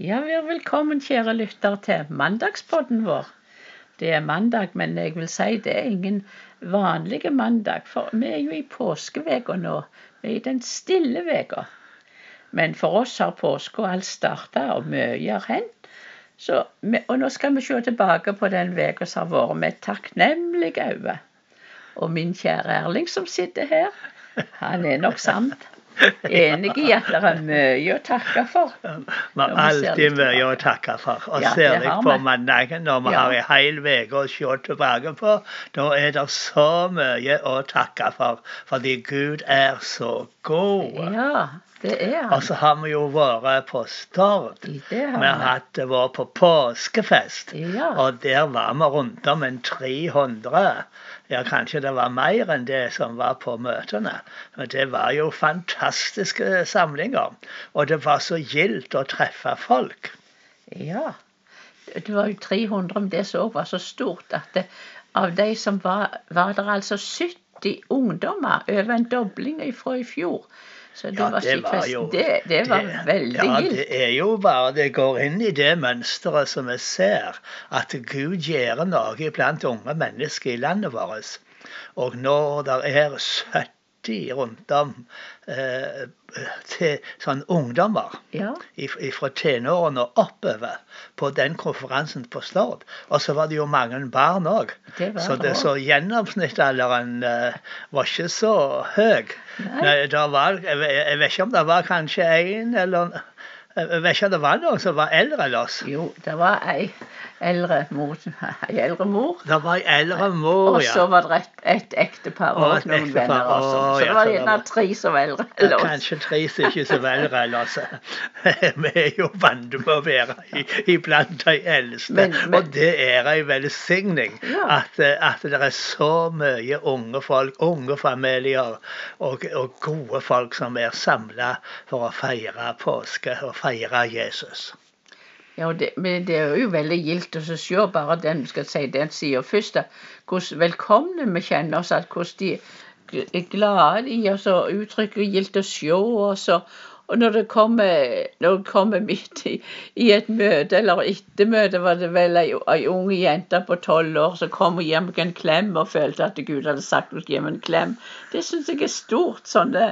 Ja, velkommen, kjære lytter, til mandagspodden vår. Det er mandag, men jeg vil si det er ingen vanlige mandag, for vi er jo i påskeveka nå. Vi er i den stille veka. Men for oss har påska alt starta, og mye har hendt. Så, og nå skal vi se tilbake på den veka som har vært, med et takknemlig øye. Og min kjære Erling som sitter her, han er nok sant enig i at det er mye å takke for. Vi har alltid mye å takke for. Og Ja, særlig på mandagen når vi Ja. har en hel uke å se tilbake på. Da er det så mye å takke for, fordi Gud er så god. Ja, det er Og så har vi jo vært på Stord. Vi har hatt vært på påskefest. Ja. Og der var vi rundt om en 300. Ja, kanskje det var mer enn det som var på møtene. Men det var jo fantastiske samlinger. Og det var så gildt å treffe folk. Ja. Det var jo 300, men det som også var så stort at det, av de som var, var det altså 70 ungdommer. Over en dobling fra i fjor. Så det Ja, var det var skikkelig jo- det, det var veldig ja, gildt. det er jo bare Det går inn i det mønsteret som vi ser, at Gud gjør noe blant unge mennesker i landet vårt. Og når det er 70 rundt om eh, til sånn ungdommer Ja. fra tenårene og oppover på den konferansen på Stord. Og så var det jo mange barn òg. Så, det så gjennomsnittsalderen eh, var ikke så høy. Nei. Nei, var, jeg, jeg vet ikke om det var kanskje én eller vet ikke det var noen som var eldre oss. Jo, det var ei eldre mor, ei eldre mor. Det var ei eldre mor, Og så var det et, et ektepar Og og et noen ektepar, venner også. Så Så det var så gjerne tre som var eldre oss. Kanskje tre som ikke var eldre oss. Vi er jo vant med å være i- iblant de eldste. Men- men- og det er en velsigning Ja. at, eh, at det er så mye unge folk, unge familier og, og gode folk som er samla for å feire påske og feire Jesus. Ja, og det, men det er jo veldig gildt å se bare den skal si, den sida først. da, Hvordan velkomne vi kjenner oss, at hvordan de er glade i oss og uttrykker gildt å se oss. Og, og når det kommer, når det kommer midt i, i et møte, eller ettermøte, var det vel ei, ei ung jente på tolv år som kom og gir meg en klem og følte at Gud hadde sagt hun skulle gi meg en klem. Det syns jeg er stort. sånn det,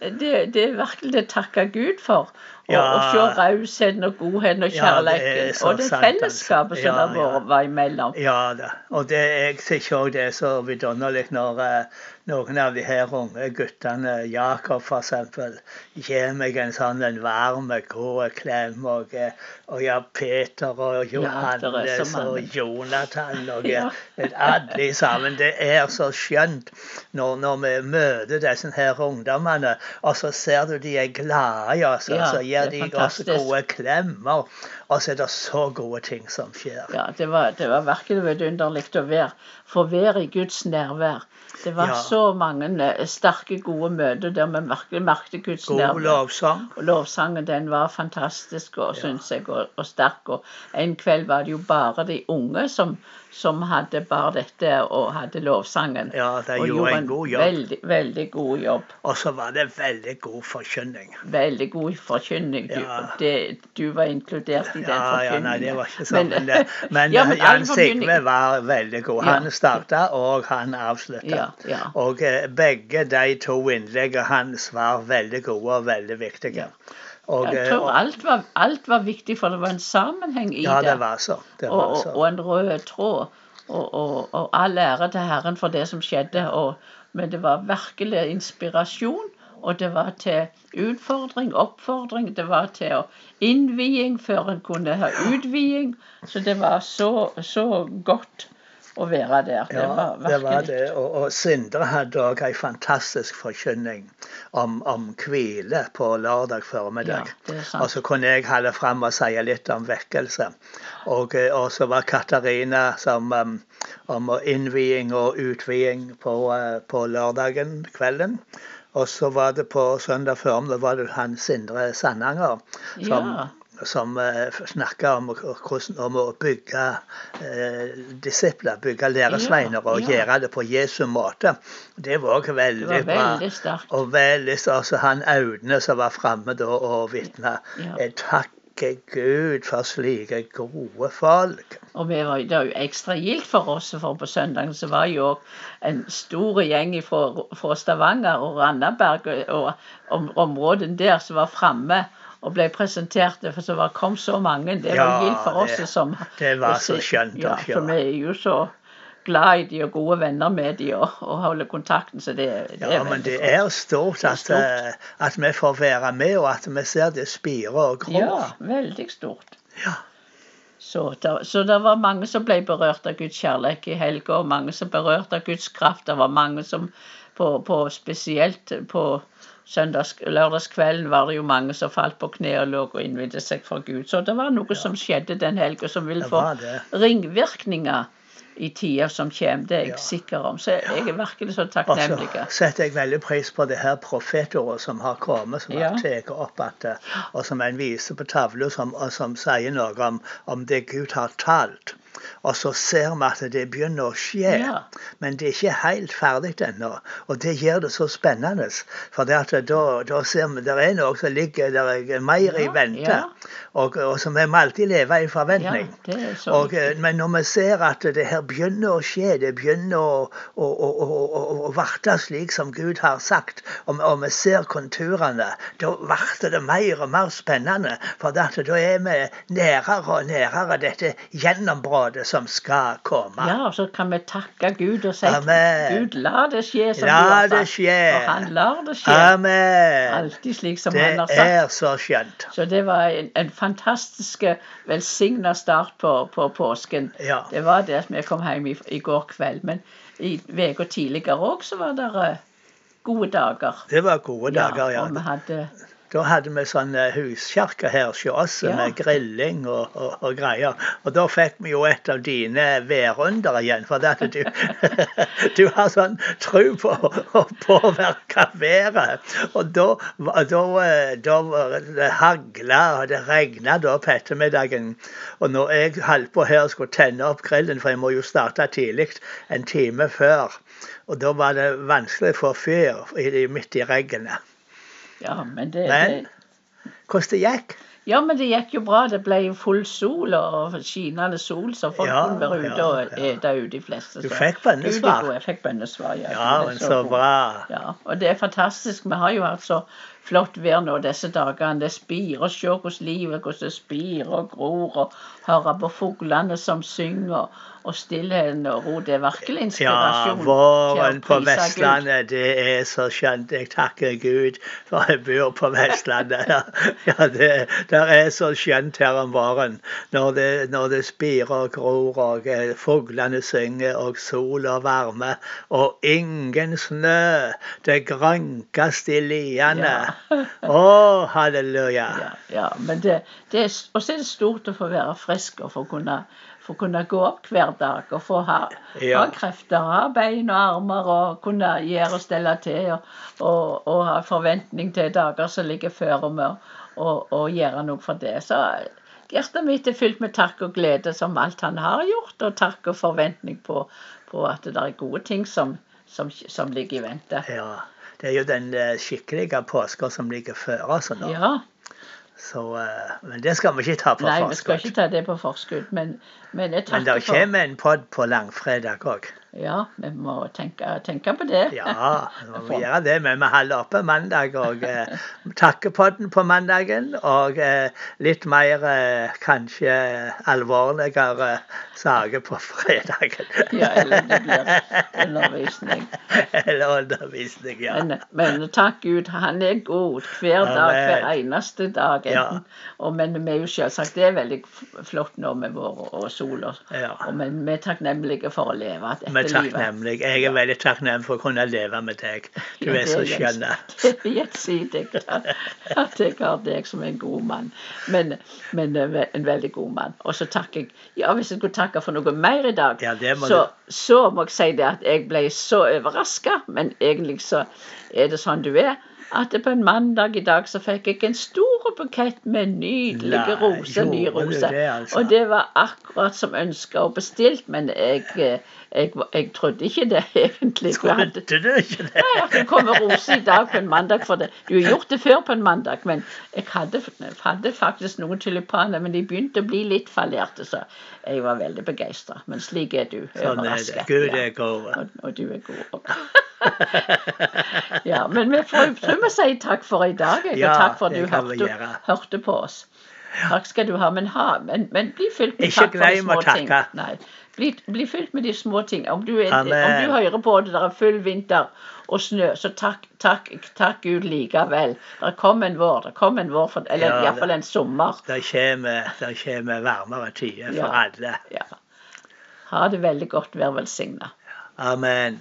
det, det er virkelig det å takke Gud for. Og, Ja. og se rausheten og godheten og Ja, det kjærligheten. så og det sant, fellesskapet altså. som Ja, har vært imellom. Ja da. Og det, jeg syns òg det er så vidunderlig når uh, noen av de her unge guttene, Jakob f.eks., gir meg en sånn en varm, god klem. Og, eh, og ja, Peter og Johannes ja, og. Jonathan og Ja. eh, alle sammen. Det er så skjønt når, når vi møter disse her ungdommene, og så ser du de er glade i oss, Ja, gir de oss gode klemmer. Og så er det så gode ting som skjer. Ja, det var, det var virkelig vidunderlig å være, få være i Guds nærvær. Det var Ja. så mange eh, sterke, gode møter der vi virkelig merket Guds God nærvær. lovsang. Og lovsangen den var fantastisk, og, synes jeg, og, og sterk. Og en kveld var det jo bare de unge som, som hadde bare dette og hadde lovsangen. Ja, de og gjorde en god jobb. Veldig, veldig god jobb. Og så var det veldig god forkynning. Veldig god forkynning. Du, Ja. det, du var inkludert i den Ja, ja, forkynningen. nei, det var ikke sånn. Men, Men, men, ja, men Jan Sigve var veldig god. Ja. Han starta, og han avslutta. Ja, ja. Og eh, begge de to innleggene hans var veldig gode og veldig viktige. Ja. Og, Jeg eh, tror alt var, alt var viktig, for det var en sammenheng i ja, det. var så. Det var og, så. og en rød tråd. Og, og, og all ære til Herren for det som skjedde. Og, men det var virkelig inspirasjon. Og det var til utfordring, oppfordring. Det var til innviing før en kunne ha utviding. Så det var så, så godt å være der. Det Ja, var det var virkelig. det. Og, og Sindre hadde òg ei fantastisk forkynning om, om hvile på lørdag formiddag. Ja, og så kunne jeg holde fram og si litt om vekkelse. Og, eh, og så var Katarina som um, om innviing og utviding på, eh, på lørdagen kvelden. Og så var det på søndag formiddag var det han Sindre Sandanger som, Ja. som uh, snakka om, om å bygge uh, disipler, bygge læresveiner og Ja, ja. gjøre det på Jesu måte. Det var òg veldig Det var bra. veldig. Og veldig, altså han Audne som var framme da og vitna. Ja. Takke Gud for slike gode folk. Og var, det var jo ekstra gildt for oss, for på søndagen så var jo en stor gjeng fra, fra Stavanger og Randaberg og, og områdene der som var framme og ble presentert, for så var, kom så mange. Det var Ja, gildt for oss det- som det var så skjønt å Ja, se. for vi er jo så glad i de og gode venner med de og, og holder kontakten, så det, det Ja, er men det er stort at, stort. eh, at vi får være med, og at vi ser det spire og grå. Ja, veldig stort. Ja. Så der, så det var mange som ble berørt av Guds kjærlighet i helga, og mange som berørt av Guds kraft. Det var mange som på, på spesielt på søndags, lørdagskvelden var det jo mange som falt på kne og lå og innvidde seg for Gud. Så det var noe som skjedde den helga som vil få ringvirkninger i tida som kommer. Det er jeg Ja. sikker om. Så jeg er virkelig så Og så setter jeg veldig pris på det her profetordet som har kommet, som Ja. har opp at, eh, og som en viser på tavla, som, og som sier noe om, om det Gud har talt. Og så ser vi at det begynner å skje, Ja. men det er ikke helt ferdig ennå. Og det gjør det så spennende. For da, da ser vi det er noe som ligger der er mer i vente. ja. Og, og så vi må alltid leve i forventning. Og, eh, men når vi ser at det her begynner å skje, det begynner å, å, å, å varte slik som Gud har sagt, og, og vi ser konturene, da blir det mer og mer spennende. For da er vi nærere og nærere dette gjennombruddet som skal komme. Ja, og så kan vi takke Gud og si Amen. Gud, la det skje som La du har det sagt. skje. Og han lar det skje. Amen. Alltid slik som Det han har sagt. er så skjønt. Så det var en, en fantastisk velsigna start på, på påsken. Ja. Det var det at vi kom hjem i, i går kveld. Men i uka tidligere òg så var det eh, gode dager. Det var gode dager, ja. Og vi hadde Da hadde vi sånn eh, huskirke her hos oss Ja. med grilling og, og, og greier. Og da fikk vi jo et av dine værunder igjen. For at du, du har sånn tro på å påvirke været. Og da, da, eh, da det hagla og det regna da på ettermiddagen. Og når jeg holdt på her og skulle tenne opp grillen, for jeg må jo starte tidlig en time før, og da var det vanskelig å få fyr midt i regnet. Ja, men det, Men- det Hvordan det gikk? Ja, men det gikk jo bra. Det ble jo full sol og skinende sol, så folk Ja, kunne være ute og ja. ete ute de fleste. Du fikk bønnesvar. Er Jeg fikk bønnesvar, ja. Ja, men så så bra. Ja, og det er fantastisk. Vi har jo hatt så flott vær nå disse dagene. Det spirer. Se hvordan livet hvordan det spirer og gror. Og høre på fuglene som synger. Og stillheten og ro. Det er virkelig Ja, inspirasjon. våren på Vestlandet, Gud. Det er så skjønt. Jeg takker Gud for jeg bor på Vestlandet. Ja, det det, er så skjønt her om våren. Når det, når det spirer og gror, og eh, fuglene synger, og sol og varme, og ingen snø. Det grønkes i liene. Å, halleluja. Ja, ja, men det, det er, og så er det stort å få være frisk og få kunne, få kunne gå opp hver dag og få ha, Ja. ha krefter, ha bein og armer og kunne gjøre og stelle til og, og, og ha forventning til dager som ligger før og, og, og gjøre noe for det. Så hjertet mitt er fylt med takk og glede som alt han har gjort, og takk og forventning på, på at det er gode ting som, som, som ligger i vente. Ja, det er jo den eh, skikkelige påska som ligger før oss nå. Ja. Så, eh, men det skal vi ikke ta på forskudd. Nei, vi skal ikke ta det på forskudd, men, men Men det kommer en pod på langfredag òg. Ja, vi må tenke, tenke på det. Ja, vi må gjøre det. Men vi holder oppe mandag og eh, takkepodden på mandagen. Og eh, litt mer eh, kanskje alvorligere saker på fredagen. Ja, eller det blir undervisning. Eller undervisning, ja. Men, men takk Gud, han er god hver dag, hver eneste dag. Ja. Og, men vi er jo selvsagt det er veldig flott nå med vår og sol. Og, Ja. og, men vi er takknemlige for å leve Vi er takknemlig. Jeg er veldig takknemlig for å kunne leve med deg. Du er så skjønn. Det er gjensidig at at jeg har deg som en god mann. Men, men eh, en veldig god mann. Og så takker jeg Ja, hvis jeg skulle takke for noe mer i dag, Ja, må så, så må jeg si det at jeg ble så overraska. Men egentlig så er det sånn du er. At på en mandag i dag så fikk jeg en stor bukett med nydelige roser, nye roser. altså? Og det var akkurat som ønska og bestilt, men jeg, eh, jeg, jeg trodde ikke det egentlig. Trodde du ikke det? Nei, at det kommer roser i dag på en mandag. For det. Du har gjort det før på en mandag, men jeg hadde, hadde faktisk noen tulipaner. Men de begynte å bli litt fallerte, så jeg var veldig begeistra. Men slik er du. Sånn er det. Gud er god. Og, og du er god. ja, men vi får, tror vi sier takk for i dag. jeg, Ja, og takk for at du hørte, hørte på oss. Takk skal du ha. Men, ha, men, men bli fylt med Ikke takk for de små ting. Nei, bli, bli fylt med de små ting. Om du, er, om du hører på det, det er full vinter og snø, så takk, takk, takk Gud likevel. Det kom en vår, det kom en vår, for, eller Ja, iallfall en sommer. Det kommer, det kommer varmere tider for Ja. alle. Ja. Ha det veldig godt, vær velsigna. Amen.